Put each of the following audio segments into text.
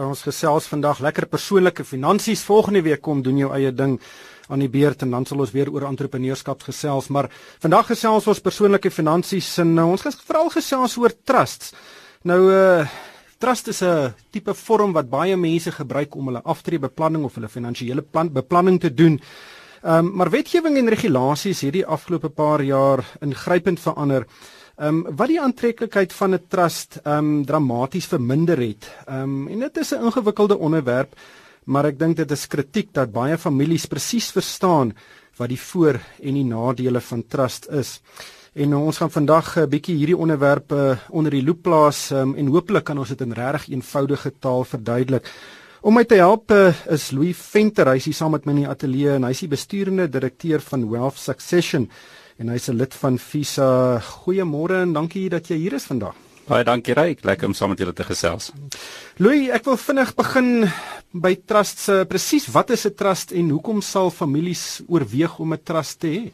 Ons gesels vandag lekker persoonlike finansies. Volgende week kom doen jou eie ding aan die beurt en dan sal ons weer oor entrepreneurskap gesels, maar vandag gesels ons persoonlike finansies en uh, ons gaan veral gesels oor trusts. Nou uh trust is 'n tipe vorm wat baie mense gebruik om hulle aftreebeplanning of hulle finansiële plan beplanning te doen. Ehm um, maar wetgewing en regulasies hierdie afgelope paar jaar ingrypend verander. Ehm um, wat die aantreklikheid van 'n trust ehm um, dramaties verminder het. Ehm um, en dit is 'n ingewikkelde onderwerp, maar ek dink dit is kritiek dat baie families presies verstaan wat die voor- en die nadele van trust is. En ons gaan vandag 'n bietjie hierdie onderwerp uh, onder die loop plaas um, en hooplik kan ons dit in regtig eenvoudige taal verduidelik. Om my te help uh, is Louis Venter, hy is hier saam met my in die ateljee en hy is die besturende direkteur van Wealth Succession en hy's 'n lid van Visa. Goeiemôre en dankie dat jy hier is vandag. Baie dankie Ryk, lekker om saam met julle te gesels. Louis, ek wil vinnig begin by trusts. Uh, Presies, wat is 'n trust en hoekom sal families oorweeg om 'n trust te hê?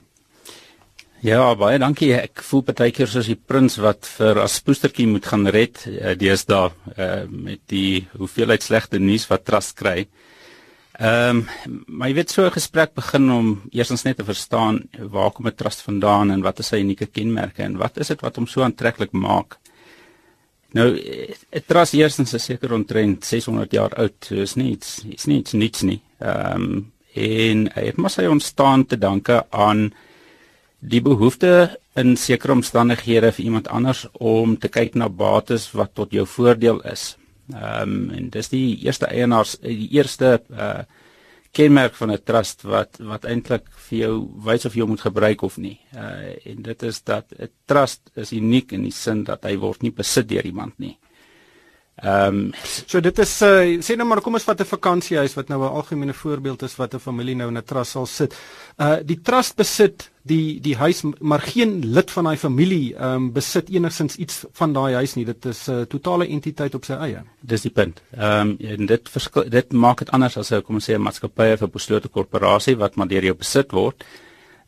Ja, baie dankie. Ek voel baie keer soos die prins wat vir as poestertjie moet gaan red uh, deesdae uh, met die hoeveelheid slegte nuus wat trust kry. Ehm, um, maar jy weet so 'n gesprek begin om eerstens net te verstaan waar kom 'n trust vandaan en wat is sy unieke kenmerke en wat is dit wat hom so aantreklik maak? Nou, 'n trust eerstens is seker omtrent 600 jaar oud, so is nie iets, is nie iets niets nie. Ehm, um, en dit moet sy ontstaan te danke aan die behoefte in sekere omstandighede vir iemand anders om te kyk na bates wat tot jou voordeel is. Ehm um, en dis die eerste eienaars die eerste uh kenmerk van 'n trust wat wat eintlik vir jou wys of jy moet gebruik of nie. Uh en dit is dat 'n trust is uniek in die sin dat hy word nie besit deur iemand nie. Ehm um, so dit is uh, sê nou maar kom ons vat 'n vakansiehuis wat nou 'n algemene voorbeeld is wat 'n familie nou in 'n trust sal sit. Uh die trust besit die die huis maar geen lid van daai familie ehm um, besit enigsins iets van daai huis nie. Dit is 'n uh, totale entiteit op sy eie. Dis die punt. Ehm um, en dit verskil dit maak dit anders as 'n kom ons sê 'n maatskappy of 'n beslote korporasie wat maar deur jou besit word.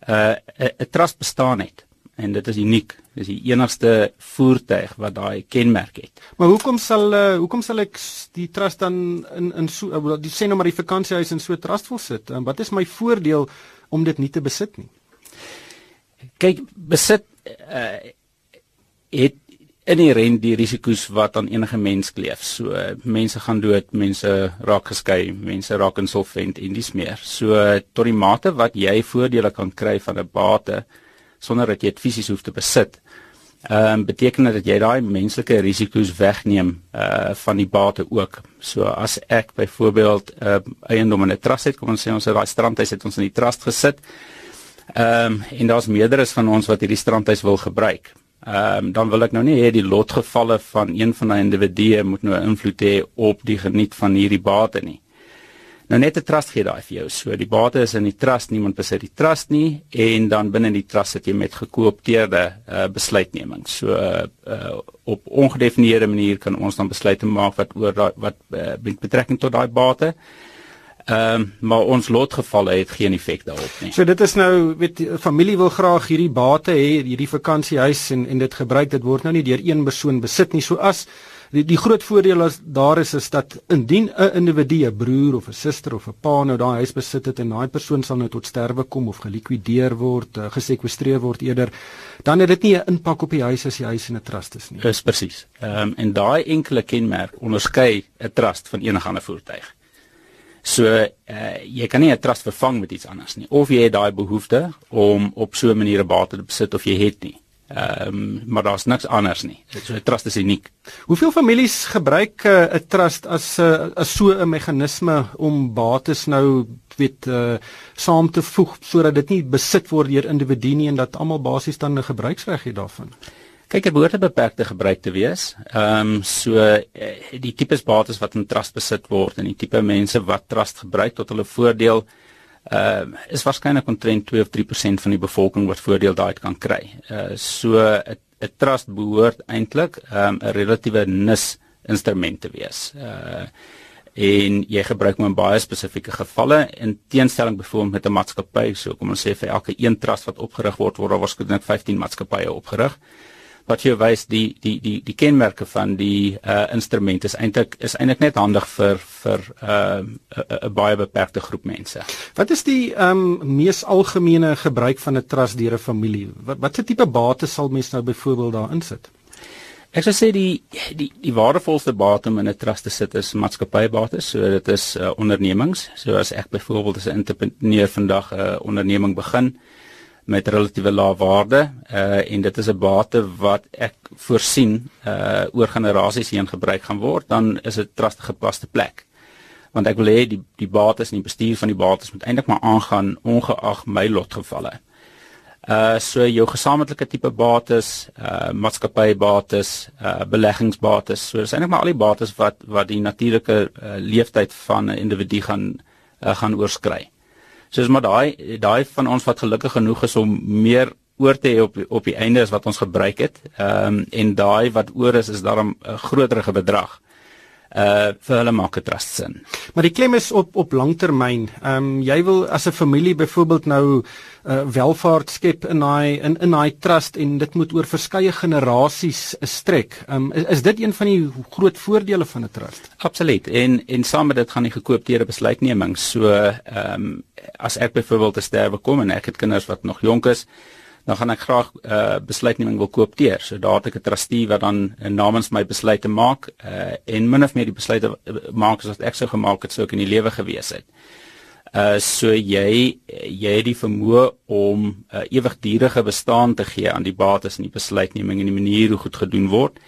Uh 'n trust bestaan net en dit is uniek. Dis die enigste voertuig wat daai kenmerk het. Maar hoekom sal uh, hoekom sal ek die trust dan in in so uh, die sê nou maar die vakansiehuis in so 'n trust wil sit? En wat is my voordeel om dit nie te besit nie? Kyk, besit uh, het inherent die risiko's wat aan enige mens kleef. So uh, mense gaan dood, mense raak geskei, mense raak insolvent en dis meer. So tot die mate wat jy voordele kan kry van 'n bate sonder dat jy dit fisies hoef te besit. Ehm um, beteken dit dat jy daai menslike risiko's wegneem uh van die bate ook. So as ek byvoorbeeld 'n uh, eiendom in 'n trust het, kom ons sê ons het daai strandhuis het ons in die trust gesit. Ehm um, en daar's meerderes van ons wat hierdie strandhuis wil gebruik. Ehm um, dan wil ek nou nie hê die lotgevalle van een van daai individue moet nou invloed hê op die geniet van hierdie bate nie. Nou net 'n trust gee daai vir jou. So die bate is in die trust, niemand besit die trust nie en dan binne die trust sit jy met gekoopteerde uh, besluitneming. So uh, op ongedefinieerde manier kan ons dan besluite maak wat oor daai wat uh, met betrekking tot daai bate. Ehm um, maar ons lotgevalle het geen effek daarop nie. So dit is nou weet familie wil graag hierdie bate hê, hierdie vakansiehuis en en dit gebruik dit word nou nie deur een persoon besit nie. So as die die groot voordeel is daar is is dat indien 'n individu, 'n broer of 'n suster of 'n pa nou daai huis besit het en daai persoon sal nou tot sterwe kom of gelikwideer word, uh, gesekwestreer word eerder, dan het dit nie 'n impak op die huis as die huis in 'n trust is nie. Dis presies. Ehm um, en daai enkele kenmerk onderskei 'n trust van enige ander voertuig. So uh, jy kan nie 'n trust vervang met iets anders nie. Of jy het daai behoefte om op so 'n manier 'n bate te besit of jy het nie. Ehm um, maar daar's niks anders nie. So 'n trust is uniek. Hoeveel families gebruik eh, 'n uh, trust as 'n uh, as so 'n meganisme om bates nou weet uh, saam te voeg sodat dit nie besit word deur individue nie en dat almal basies dan 'n gebruiksreg het daarvan? Kyk, dit behoort 'n beperkte gebruik te wees. Ehm um, so uh, die tipes bates wat in trust besit word en die tipe mense wat trust gebruik tot hulle voordeel uh is waarskynlik omtrent 2 of 3% van die bevolking wat voordeel daaruit kan kry. Uh so 'n trust behoort eintlik um 'n relatiewe nis instrument te wees. Uh en jy gebruik hom in baie spesifieke gevalle in teenstelling byvoorbeeld met 'n maatskappy. So kom ons sê vir elke een trust wat opgerig word, word daar waarskynlik 15 maatskappye opgerig. Wat jy wys die die die die kenmerke van die uh instrument is eintlik is eintlik net handig vir vir uh 'n baie beperkte groep mense. Wat is die ehm um, mees algemene gebruik van 'n trust deur 'n familie? Wat watse tipe bates sal mens nou byvoorbeeld daar insit? Ek sou sê die die die waardevolste bate om in 'n trust te sit is maatskappybates. So dit is uh, ondernemings. So as ek byvoorbeeld as 'n entrepreneur vandag 'n uh, onderneming begin met relatiewe lae waarde uh, en dit is 'n bate wat ek voorsien uh, oor generasies heen gebruik gaan word, dan is dit trust gepaste plek. Want ek wil hê die die bates en die bestuur van die bates moet eintlik maar aangaan ongeag my lotgevalle. Uh so jou gesamentlike tipe bates, uh maatskappybates, uh beleggingsbates. So dis eintlik maar al die bates wat wat die natuurlike uh, leeftyd van 'n individu gaan uh, gaan oorskry. So dis maar daai daai van ons wat gelukkig genoeg is om meer oor te hê op op die einde is wat ons gebruik het. Ehm um, en daai wat oor is is daarom 'n groterige bedrag uh vir hulle maak 'n trust sin. Maar die klem is op op langtermyn. Ehm um, jy wil as 'n familie byvoorbeeld nou uh welvaart skep in daai in in daai trust en dit moet oor verskeie generasies strek. Ehm um, is, is dit een van die groot voordele van 'n trust? Absoluut. En en saam met dit gaan die gekoopteerde besluitneming. So ehm um, as ek byvoorbeeld te sterwe kom en ek het kinders wat nog jonk is, dan gaan ek graag uh, besluitneming wil koopteer. So daar het ek 'n trustee wat dan uh, namens my besluite maak uh, en min of meer die besluite maak as wat ek sou gemaak het sou ek in die lewe gewees het. Uh so jy jy het die vermoë om 'n uh, ewigdurende bestaan te gee aan die bates en die besluitneming en die manier hoe goed gedoen word.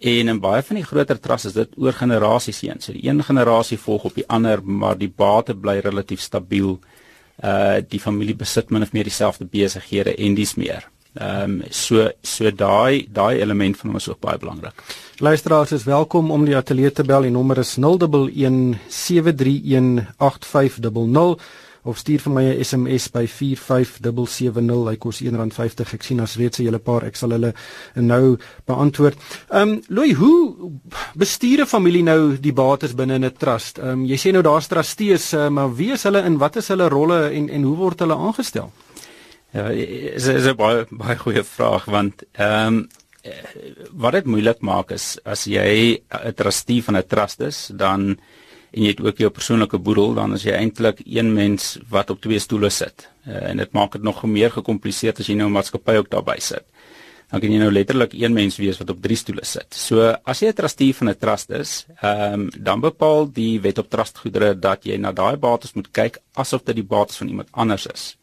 En in baie van die groter trusts is dit oor generasies heen. So die een generasie volg op die ander, maar die bate bly relatief stabiel uh die familie besit min of meer dieselfde besighede en dis meer. Ehm um, so so daai daai element van hom is ook baie belangrik. Luisteraars is welkom om die ateljee te bel. Die nommer is 011 731 8500 of stuur vir my 'n SMS by 45770 hy kos R1.50 ek sien as reeds 'n hele paar ek sal hulle nou beantwoord. Ehm um, Louis hoe bestuur 'n familie nou die bates binne 'n trust? Ehm um, jy sê nou daar's trustees uh, maar wie is hulle en wat is hulle rolle en en hoe word hulle aangestel? Ja, is is 'n baie baie goeie vraag want ehm um, wat dit moeilik maak is as jy 'n trustee van 'n trust is dan en jy het ook jou persoonlike boedel, dan is jy eintlik een mens wat op twee stoole sit. Uh, en dit maak dit nog meer gekompliseer as jy nou 'n maatskappy ook daarbey sit. Dan kan jy nou letterlik een mens wees wat op drie stoole sit. So as jy 'n trustee van 'n trust is, ehm um, dan bepaal die wet op trustgoedere dat jy na daai bates moet kyk asof dit die bates van iemand anders is.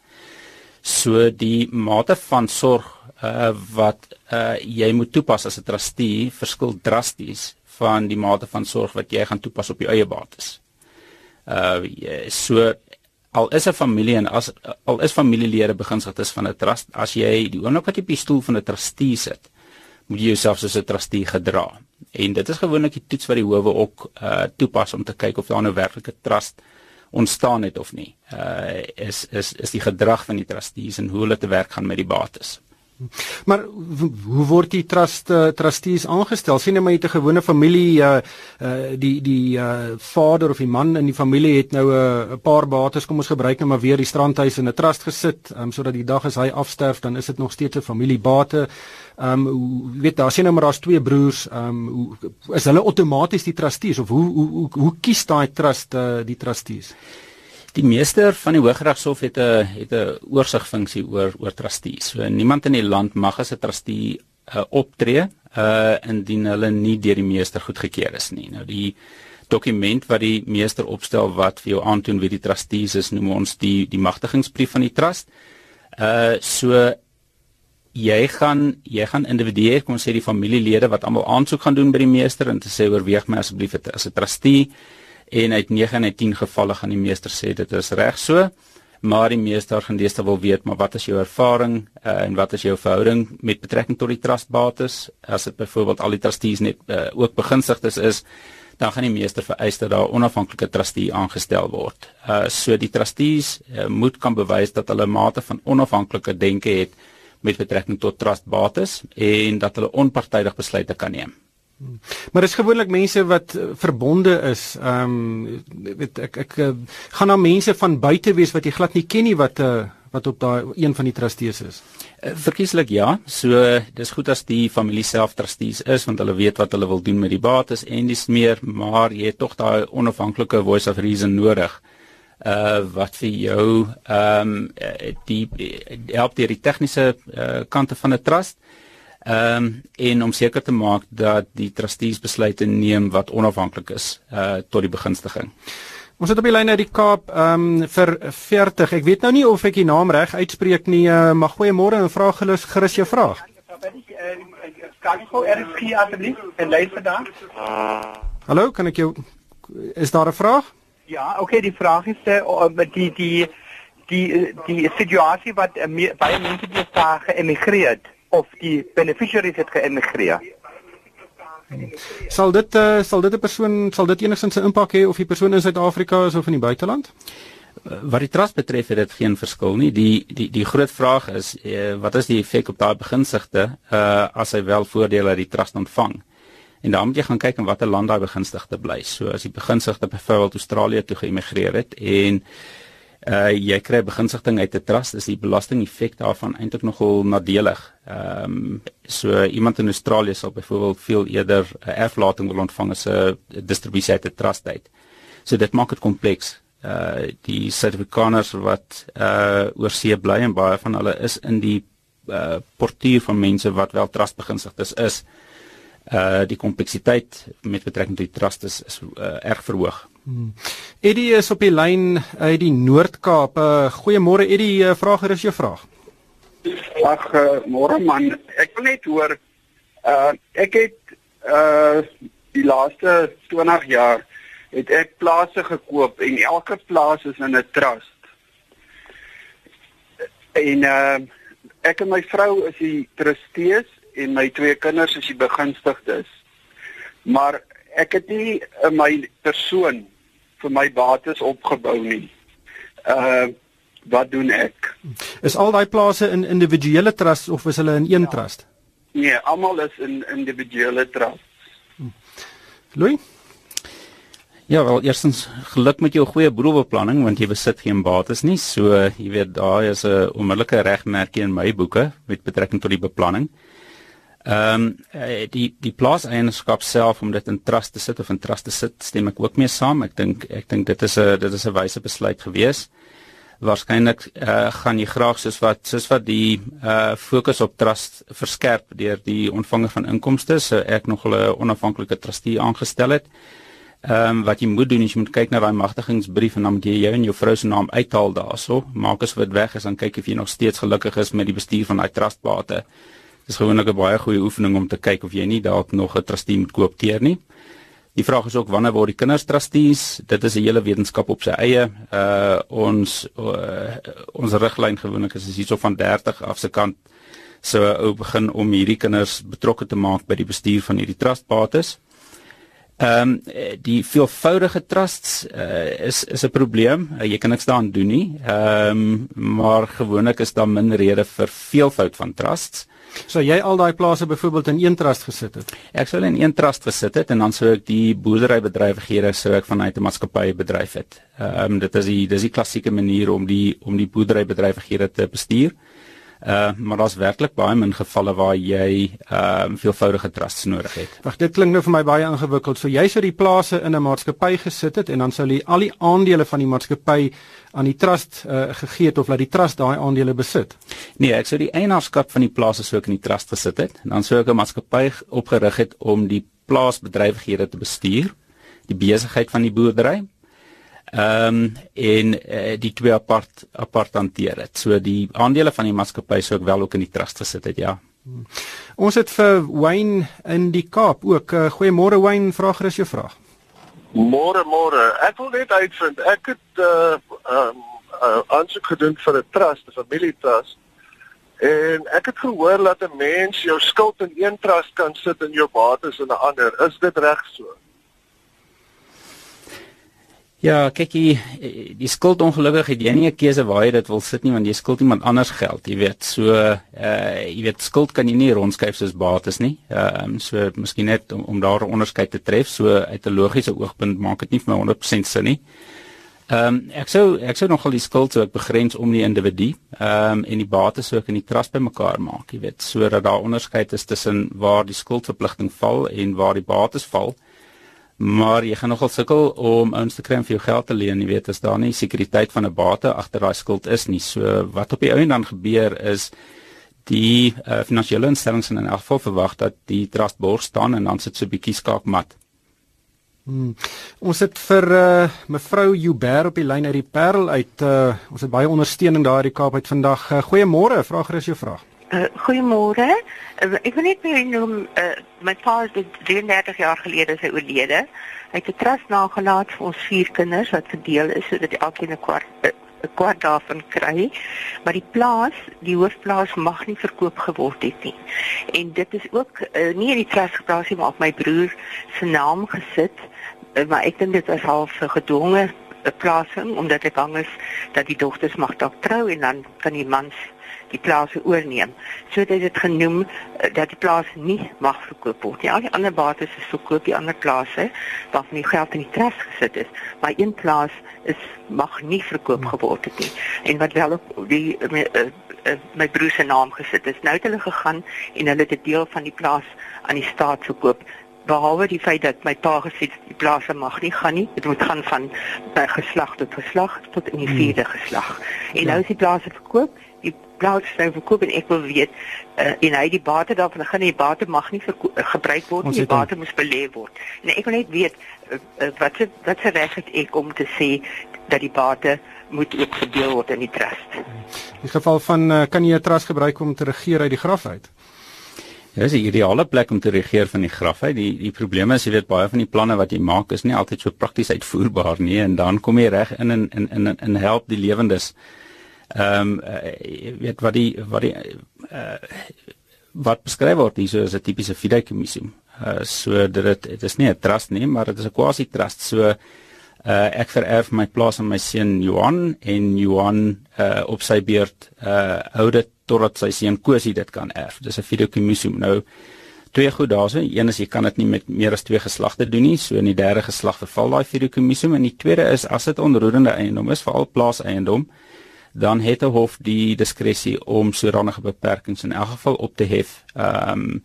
So die mate van sorg uh, wat uh, jy moet toepas as 'n trustee verskil drasties van die mate van sorg wat jy gaan toepas op jou eie bates. Uh so al is 'n familie en as al is familielede beginsigtes van 'n trust, as jy die oomblik wat jy op die stoel van 'n trustee sit, moet jy jouself soos 'n trustee gedra. En dit is gewoonlik die toets wat die howe ook uh toepas om te kyk of daar nou werklik 'n trust ontstaan het of nie. Uh is is is die gedrag van die trustees en hoe hulle te werk gaan met die bates. Maar hoe word die trust uh, trustees aangestel? Sien jy maar jy het 'n gewone familie uh, uh die die uh vader of die man in die familie het nou 'n uh, paar bates kom ons gebruik nou maar weer die strandhuis in 'n trust gesit, um, sodat die dag as hy afsterf dan is dit nog steeds 'n familiebate. Um weet daar sien nou maar daar's twee broers, um hoe is hulle outomaties die trustees of hoe hoe hoe, hoe kies daai trust uh, die trustees? Die meester van die Hooggeregshof het 'n het 'n oorsigfunksie oor oor trustees. So niemand in die land mag as 'n trustee uh, optree uh indien hulle nie deur die meester goedgekeur is nie. Nou die dokument wat die meester opstel wat vir jou aantoon wie die trustees is, noem ons die die magtigingsbrief van die trust. Uh so jy gaan jy gaan individueel kom sê die familielede wat almal aansoek gaan doen by die meester en te sê oorweeg my asseblief as 'n trustee en uit 9 en 10 gevalle gaan die meester sê dit is reg so maar die meester gaan deesdae wil weet maar wat is jou ervaring uh, en wat is jou verhouding met betrekking tot die trustbates? As dit byvoorbeeld al die trustees net uh, ook beginsigtes is dan gaan die meester vereis dat daar 'n onafhanklike trustee aangestel word. Uh, so die trustees uh, moet kan bewys dat hulle mate van onafhanklike denke het met betrekking tot trustbates en dat hulle onpartydig besluite kan neem Maar dis gewoonlik mense wat uh, verbonde is. Ehm um, weet ek ek uh, gaan na mense van buite wees wat jy glad nie ken nie wat uh, wat op daai een van die trustees is. Uh, verkieslik ja. So dis goed as die familie self trustees is want hulle weet wat hulle wil doen met die bates en dis meer, maar jy het tog daai onafhanklike voice of reason nodig uh wat vir jou ehm um, die help deur die tegniese uh, kante van 'n trust ehm um, en om seker te maak dat die trustees besluite neem wat onafhanklik is uh tot die begunstiging. Ons het op die lyn uit die Kaap ehm um, vir 40. Ek weet nou nie of ek die naam reg uitspreek nie. Uh, maar goeiemôre en vra gerus gerus jou vraag. Kan ek gou RSG asseblief en luister dan? Hallo, kan ek jou is daar 'n vraag? Ja, okay, die vraag is uh, die die die die situasie wat uh, baie mense die daar geëmigreer het of die beneficiaries het geëmigreer. Sal dit uh, sal dit 'n persoon sal dit enigstens 'n impak hê of die persoon in Suid-Afrika is of in die buiteland? Wat die trust betref het dit geen verskil nie. Die die die groot vraag is uh, wat is die effek op daai beginsigte uh as hy wel voordele uit die trust ontvang? En dan moet jy gaan kyk in watter land daai begunstigde bly. So as die begunstigde byvoorbeeld Australië toe geëmigreer het en uh jy kry begunstiging uit 'n trust, is die belastingeffek daarvan eintlik nogal nadelig. Ehm um, so iemand in Australië sal byvoorbeeld veel eerder 'n erflating wil ontvang as 'n distribusie uit 'n trust uit. So dit maak dit kompleks. Uh die Suid-Afrikaners wat uh oor see bly en baie van hulle is in die uh portuur van mense wat wel trust begunstigdes is. is uh die kompleksiteit met betrekking tot die trust is, is uh, erg verhoog. Hmm. Eddie is op die lyn uit die Noord-Kaap. Uh, Goeiemôre Eddie, uh, vraag gerus jou vraag. Ag, uh, môre man, ek wil net hoor uh ek het uh die laaste 20 jaar het ek plase gekoop en elke plaas is in 'n trust. En uh ek en my vrou is die trustees en my twee kinders is die begunstigdes. Maar ek het nie uh, my persoon vir my bates opgebou nie. Uh wat doen ek? Is al daai plase in individuele trusts of is hulle in een ja. trust? Nee, almal is in individuele trusts. Hm. Louis Ja, wel eerstens geluk met jou goeie boedelbeplanning want jy besit geen bates nie. So jy weet daai is 'n onmiddellike regmerkie in my boeke met betrekking tot die beplanning. Ehm um, die die plaaseienaarskap self om dit in trust te sit of in trust te sit, stem ek ook mee saam. Ek dink ek dink dit is 'n dit is 'n wyse besluit gewees. Waarskynlik uh, gaan jy graag soos wat soos wat die uh fokus op trust verskerp deur die ontvanger van inkomste, so ek nog 'n onafhanklike trustee aangestel het. Ehm um, wat jy moet doen is jy moet kyk na daai magtigingsbrief en dan moet jy jou en jou vrou se naam uithaal daarso. Maak as dit weg is dan kyk of jy nog steeds gelukkig is met die bestuur van daai trustbate is gewoonlik 'n baie goeie oefening om te kyk of jy nie dalk nog 'n trustee moet koop teer nie. Die vraag is ook wanneer word die kinders trustees? Dit is 'n hele wetenskap op sy eie. Uh ons uh, ons riglyn gewoonlik is hierso van 30 af se kant so ou begin om hierdie kinders betrokke te maak by die bestuur van hierdie trustbates. Ehm um, die veelvoudige trusts uh, is is 'n probleem. Uh, jy kan niks daaraan doen nie. Ehm um, maar gewoonlik is daar min rede vir veelvoud van trusts. So jy al daai plase byvoorbeeld in een trust gesit het. Ek sou in een trust gesit het en dan sou ek die boerderybedrywighede sou ek vanuit 'n maatskappy bedryf het. Ehm um, dit is die dis die klassieke manier om die om die boerderybedrywighede te bestuur. Uh maar daar's werklik baie min gevalle waar jy ehm uh, veelvoudige trusts nodig het. Wag, dit klink nou vir my baie ingewikkeld. So jy sou die plase in 'n maatskappy gesit het en dan sou jy al die aandele van die maatskappy aan die trust uh, gegee het of laat die trust daai aandele besit. Nee, ek sou die eienaarskap van die plase sou ek in die trust gesit het en dan sou ek 'n maatskappy opgerig het om die plaasbedrywighede te bestuur, die besigheid van die boerdery ehm um, en uh, die twee apart apart hanteer dit. So die aandele van die maatskappy sou ek wel ook in die trust gesit het, ja. Hmm. Ons het vir Wayne in die Kaap ook. Uh, Goeiemôre Wayne, vra gerus jou vraag. Môre môre. Ek wil net uitvind. Ek het uh ehm um, uh, aansoek gedoen vir 'n trust, 'n familietrust. En ek het gehoor dat 'n mens jou skuld in een trust kan sit en jou bates in 'n ander. Is dit reg so? Ja, kyk jy die skuld ongelukkig het jy nie 'n keuse waar jy dit wil sit nie want jy skuld iemand anders geld, jy weet. So uh jy weet skuld kan jy nie rondskuif soos bates nie. Ehm uh, so miskien net om, om daar 'n onderskeid te tref, so uit 'n logiese oogpunt maak dit nie vir my 100% sin nie. Ehm um, ek sou ek sou nogal die skuld sou ek begrens om die individu ehm um, en die bates sou ek in die trust bymekaar maak, jy weet, sodat daar onderskeid is tussen waar die skuldverpligting val en waar die bates val. Maar jy gaan nogal sukkel om ouens te kry om vir jou geld te leen, jy weet, as daar nie sekuriteit van 'n bate agter daai skuld is nie. So wat op die ou en dan gebeur is die uh, finansiële instellings in 'n geval verwag dat die trust borg staan en dan sit so 'n bietjie skaakmat. Hmm. Ons het vir uh, mevrou Joubert op die lyn uit die Parel uit. Uh, ons het baie ondersteuning daar uit die Kaap uit vandag. Uh, Goeiemôre, vra gerus jou vraag. Uh, Goeiemôre. Uh, ek wil net meer noem uh, my pa is 33 jaar gelede sy oorlede. Hy het 'n trust nagelaat vir ons vier kinders wat verdeel is sodat elkeen 'n kwart 'n kwart daarvan kry. Maar die plaas, die hoofplaas mag nie verkoop geword het nie. En dit is ook uh, nie in die trust geplaas nie, maar op my broer se naam gesit. Uh, maar ek dink dit was half gedwonge 'n plasing omdat ek bang is dat die dogters mag dalk trou en dan kan die mans die plase oorneem. So dit het genoem uh, dat die plase nie mag verkoop word nie. Al die ander bates is verkoop, die ander plase waarvan die geld in die trust gesit is, maar een plaas is mag nie verkoop geword het nie. En wat wel op die my, uh, uh, my broer se naam gesit is. Nou het hulle gegaan en hulle het 'n deel van die plaas aan die staat verkoop behalwe die feit dat my pa gesê die plase mag nie gaan nie dit moet gaan van uh, geslag tot geslag tot in die hmm. vierde geslag en ja. nou is die plase verkoop die sou verkoop en ek wil weet uh, en hy die bate daarvan gaan die bate mag nie uh, gebruik word nie die bate moet belê word. En ek wil net weet uh, uh, wat se wat se reg het ek om te sê dat die bate moet ook verdeel word in die trust? In geval van uh, kan jy 'n trust gebruik om te regeer uit die graf uit? Ja, dis 'n ideale plek om te regeer van die graf uit. Die die probleem is jy weet baie van die planne wat jy maak is nie altyd so prakties uitvoerbaar nie en dan kom jy reg in in in in, in help die lewendes ehm um, uh, weet wat die wat die uh, wat beskryf word hier so is 'n tipiese fideikommissum. Uh, so dit dit dit is nie 'n trust nie, maar dit is 'n quasi trust. So uh, ek vererf my plaas aan my seun Johan en Johan uh, op sy beurt uh, hou dit totdat sy seun Kosie dit kan erf. Dis 'n fideikommissum. Nou twee goed daarso. Een is jy kan dit nie met meer as twee geslagte doen nie. So in die derde geslag verval daai fideikommissum en die tweede is as dit onroerende eiendom is, veral plaas eiendom, dan het 'n hof die diskresie om sodanige beperkings in elk geval op te hef. Ehm um,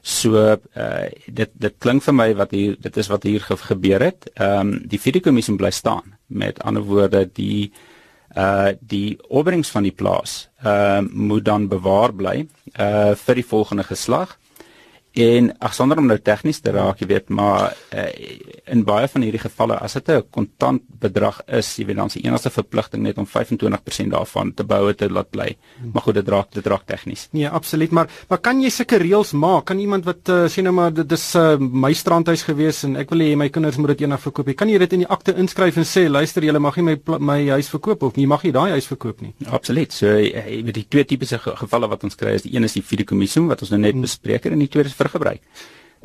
so uh, dit dit klink vir my wat hier dit is wat hier ge gebeur het. Ehm um, die fideikommissum bly staan. Met ander woorde die uh die opbrengs van die plaas ehm uh, moet dan bewaar bly uh vir die volgende geslag. En ag sonder om nou tegnies te raak, jy weet, maar uh, in baie van hierdie gevalle as dit 'n kontant bedrag is, jy weet dan se enigste verpligting net om 25% daarvan te bou te laat bly. Maar goed, dit raak dit raak tegnies. Nee, absoluut, maar maar kan jy sulke reëls maak? Kan iemand wat uh, sê nou maar dit is uh, my strandhuis gewees en ek wil hê my kinders moet dit eendag verkoop. Kan jy dit in die akte inskryf en sê, luister, julle mag nie my my huis verkoop of jy mag nie daai huis verkoop nie. Absoluut. So jy weet die twee tipiese gevalle wat ons kry is die een is die fideikommissum wat ons nou net hmm. bespreek het en die tweede is vruggebruik.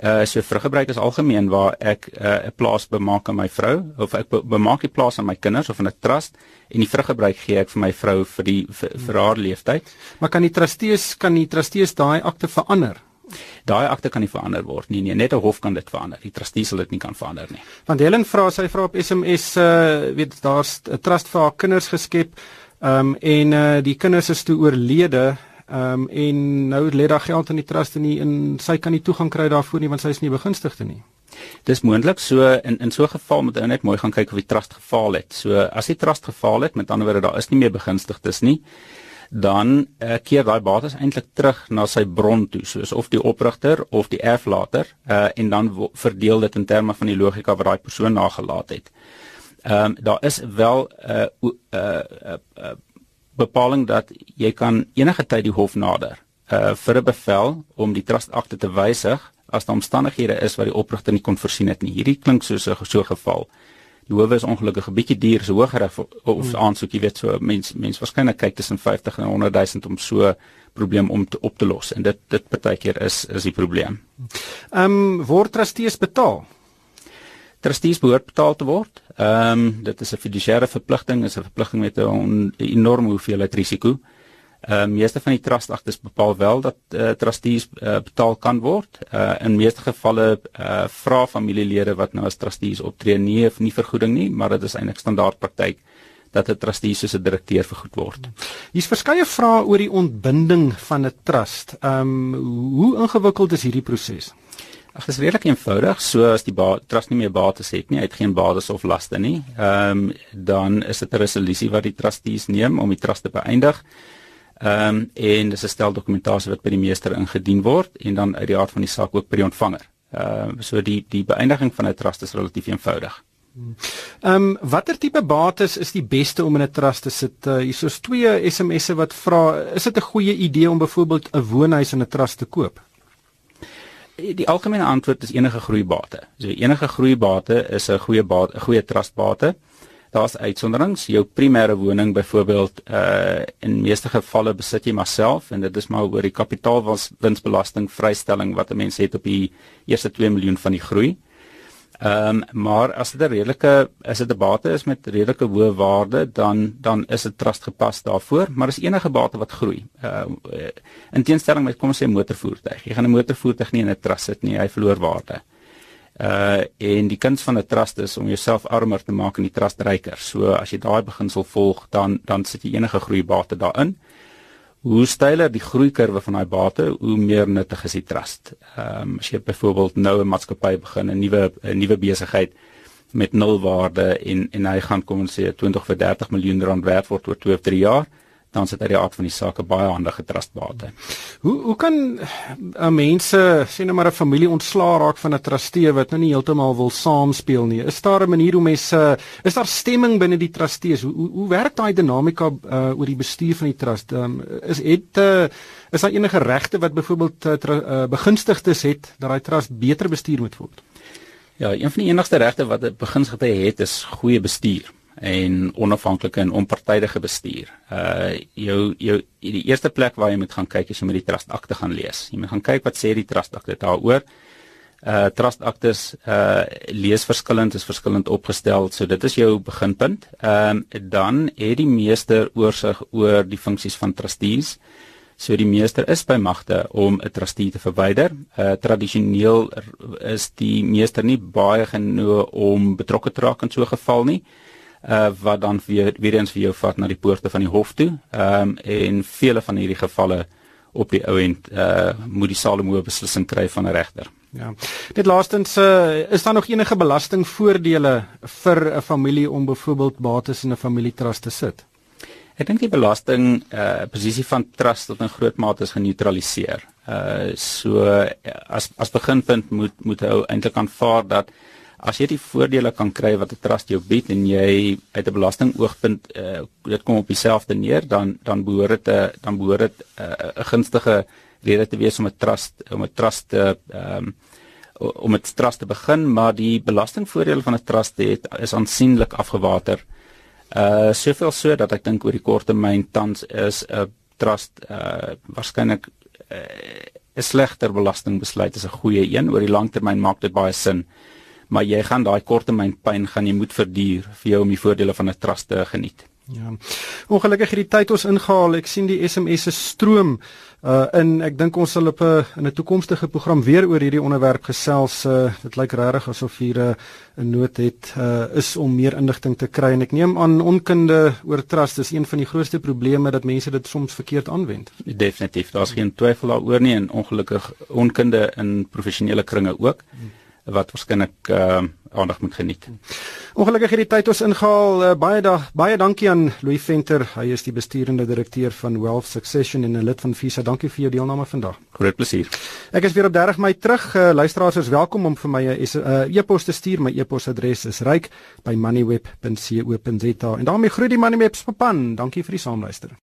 Uh so vruggebruik is algemeen waar ek 'n uh, plaas bemaak aan my vrou of ek bemaak die plaas aan my kinders of in 'n trust en die vruggebruik gee ek vir my vrou vir die vir, vir haar leeftyd. Maar kan die trustees kan die trustees daai akte verander? Daai akte kan nie verander word nie. Nee, net 'n hof kan dit verander. Die trustee sal dit nie kan verander nie. Want Helen vra sy vra op SMS uh weet daar's 'n trust vir haar kinders geskep. Ehm um, en uh die kinders is toe oorlede Ehm um, en nou lê daar geld in die trust en nie en sy kan nie toegang kry daarvoor nie want sy is nie begunstigde nie. Dis moontlik so in in so 'n geval moet ou net mooi gaan kyk of die trust gefaal het. So as die trust gefaal het, met ander woorde daar is nie meer begunstigdes nie, dan uh, keer daai bates eintlik terug na sy bron toe, soos of die oprigter of die erflater, uh, en dan verdeel dit in terme van die logika wat daai persoon nagelaat het. Ehm um, daar is wel 'n uh, 'n uh, uh, uh, bepaling dat jy kan enige tyd die hof nader uh vir 'n bevel om die trustakte te wysig as daar omstandighede is wat die oprigter nie kon voorsien het nie. Hierdie klink soos 'n so geval. Die hof is ongelukkig 'n bietjie duur, so hoër of hmm. aansoek, jy weet so mense mense waarskynlik kyk tussen 50 en 100 000 om so probleem om te op te los en dit dit partykeer is is die probleem. Ehm um, word trustees betaal? Trustees behoort betaal te word. Ehm um, dit is 'n fiduciêre verpligting, is 'n verpligting met 'n enorme hoeveelheid risiko. Uh meeste van die trustaktes bepaal wel dat uh, trustees uh, betaal kan word. Uh in meeste gevalle uh vra familielede wat nou as trustees optree nie of nie vergoeding nie, maar dit is eintlik standaard praktyk dat 'n trustee soos 'n direkteur vergoed word. Hier's verskeie vrae oor die ontbinding van 'n trust. Ehm um, hoe ingewikkeld is hierdie proses? Ag, dit is redelik eenvoudig. So as die trust nie meer bates het nie, het geen bates of laste nie, ehm um, dan is dit 'n resolusie wat die trustees neem om die trust te beëindig. Ehm um, en dis 'n stel dokumentasie wat by die meester ingedien word en dan uit die aard van die saak ook by die ontvanger. Ehm uh, so die die beëindiging van 'n trust is relatief eenvoudig. Ehm um, watter tipe bates is die beste om in 'n trust te sit? Uh, hier is twee SMS'e wat vra, is dit 'n goeie idee om byvoorbeeld 'n woonhuis in 'n trust te koop? Die algemene antwoord is enige groeibate. So enige groeibate is 'n goeie bate, 'n goeie trustbate. Daar's uitsonderings. Jou primêre woning byvoorbeeld uh in meeste gevalle besit jy maar self en dit is maar oor die kapitaalwinsbelasting vrystelling wat 'n mens het op die eerste 2 miljoen van die groei. Ehm um, maar as dit 'n redelike as dit 'n bate is met redelike hoë waarde, dan dan is 'n trust gepas daarvoor, maar as enige bate wat groei. Ehm uh, in teenstelling met kom ons sê motorvoertuig. Jy gaan 'n motorvoertuig nie in 'n trust sit nie, hy verloor waarde. Uh en die kuns van 'n trust is om jouself armer te maak en die trust ryker. So as jy daai beginsel volg, dan dan sit jy enige groei bate daarin hoe styler die groeikurwe van daai bate, hoe meer nuttig is die trust. Ehm um, as jy byvoorbeeld nou 'n maatskappy begin, 'n nuwe 'n nuwe besigheid met nul waarde en en hy gaan kom ons sê 20 vir 30 miljoen rand werd word oor 2 of 3 jaar, dan sit uit die aard van die saak 'n baie handige trustbate. Hoe hoe kan uh, mense sien nou maar 'n familie ontslaa raak van 'n trustee wat nou nie heeltemal wil saamspeel nie? Is daar 'n manier hoe mense is daar stemming binne die trustees? Hoe hoe, hoe werk daai dinamika uh, oor die bestuur van die trust? Um, is het uh, is daar enige regte wat byvoorbeeld uh, uh, begunstigdes het dat daai trust beter bestuur moet word? Ja, een van die enigste regte wat 'n begunstigde het is goeie bestuur en onafhanklike en onpartydige bestuur. Uh jou jou die eerste plek waar jy moet gaan kyk is om die trust akte gaan lees. Jy moet gaan kyk wat sê die trust akte daaroor. Uh trust aktes uh lees verskillend is verskillend opgestel. So dit is jou beginpunt. Ehm um, dan het die meester oorsig oor die funksies van trustees. So die meester is by magte om 'n trustee te verwyder. Uh tradisioneel is die meester nie baie genoeg om betrokke te raak in so 'n geval nie uh wat dan weer weer eens vir jou vat na die poorte van die hof toe. Ehm um, en vele van hierdie gevalle op die ou end uh moet die Salomo beslissing kry van 'n regter. Ja. Dit laastens uh, is daar nog enige belastingvoordele vir 'n familie om byvoorbeeld bates in 'n familietrust te sit? Ek dink die belasting uh posisie van trust tot 'n groot mate is geneutraliseer. Uh so as as beginpunt moet moet ou eintlik aanvaar dat as jy die voordele kan kry wat 'n trust jou bied en jy uit 'n belastingoogpunt uh, dit kom op dieselfde neer dan dan behoort dit 'n dan behoort dit eh, 'n uh, gunstige rede te wees om 'n trust om 'n trust te um, om 'n trust te begin maar die belastingvoordele van 'n trust het is aansienlik afgewater. Uh soveel so dat ek dink oor die kort termyn tans is 'n trust uh waarskynlik 'n uh, slegter belastingbesluit as 'n goeie een oor die lang termyn maak dit baie sin maar jy gaan daai korttermyn pyn gaan jy moet verduur vir jou om die voordele van 'n trust te geniet. Ja. Ongelukkig het die tyd ons ingehaal. Ek sien die SMS'e stroom uh in ek dink ons sal op 'n in 'n toekomstige program weer oor hierdie onderwerp gesels. Uh dit lyk regtig asof hier 'n uh, 'n nood het uh is om meer inligting te kry en ek neem aan onkunde oor trust is een van die grootste probleme dat mense dit soms verkeerd aanwend. Definitief. Daar's geen twyfel daaroor nie en ongelukkig onkunde in professionele kringe ook. Hmm wat waarskynlik uh, aandag moet geniet. Ongelukkig het die tyd ons ingehaal. Uh, baie da baie dankie aan Louis Venter. Hy is die besturende direkteur van Wealth Succession en 'n lid van Visa. Dankie vir jou deelname vandag. Groot plesier. Ek is weer op 30 Mei terug. Uh, luisteraars is welkom om vir my 'n uh, e-pos te stuur. My e-posadres is ryk by moneyweb.co.za. En daarmee groet die Moneyweb span. Dankie vir die saamluister.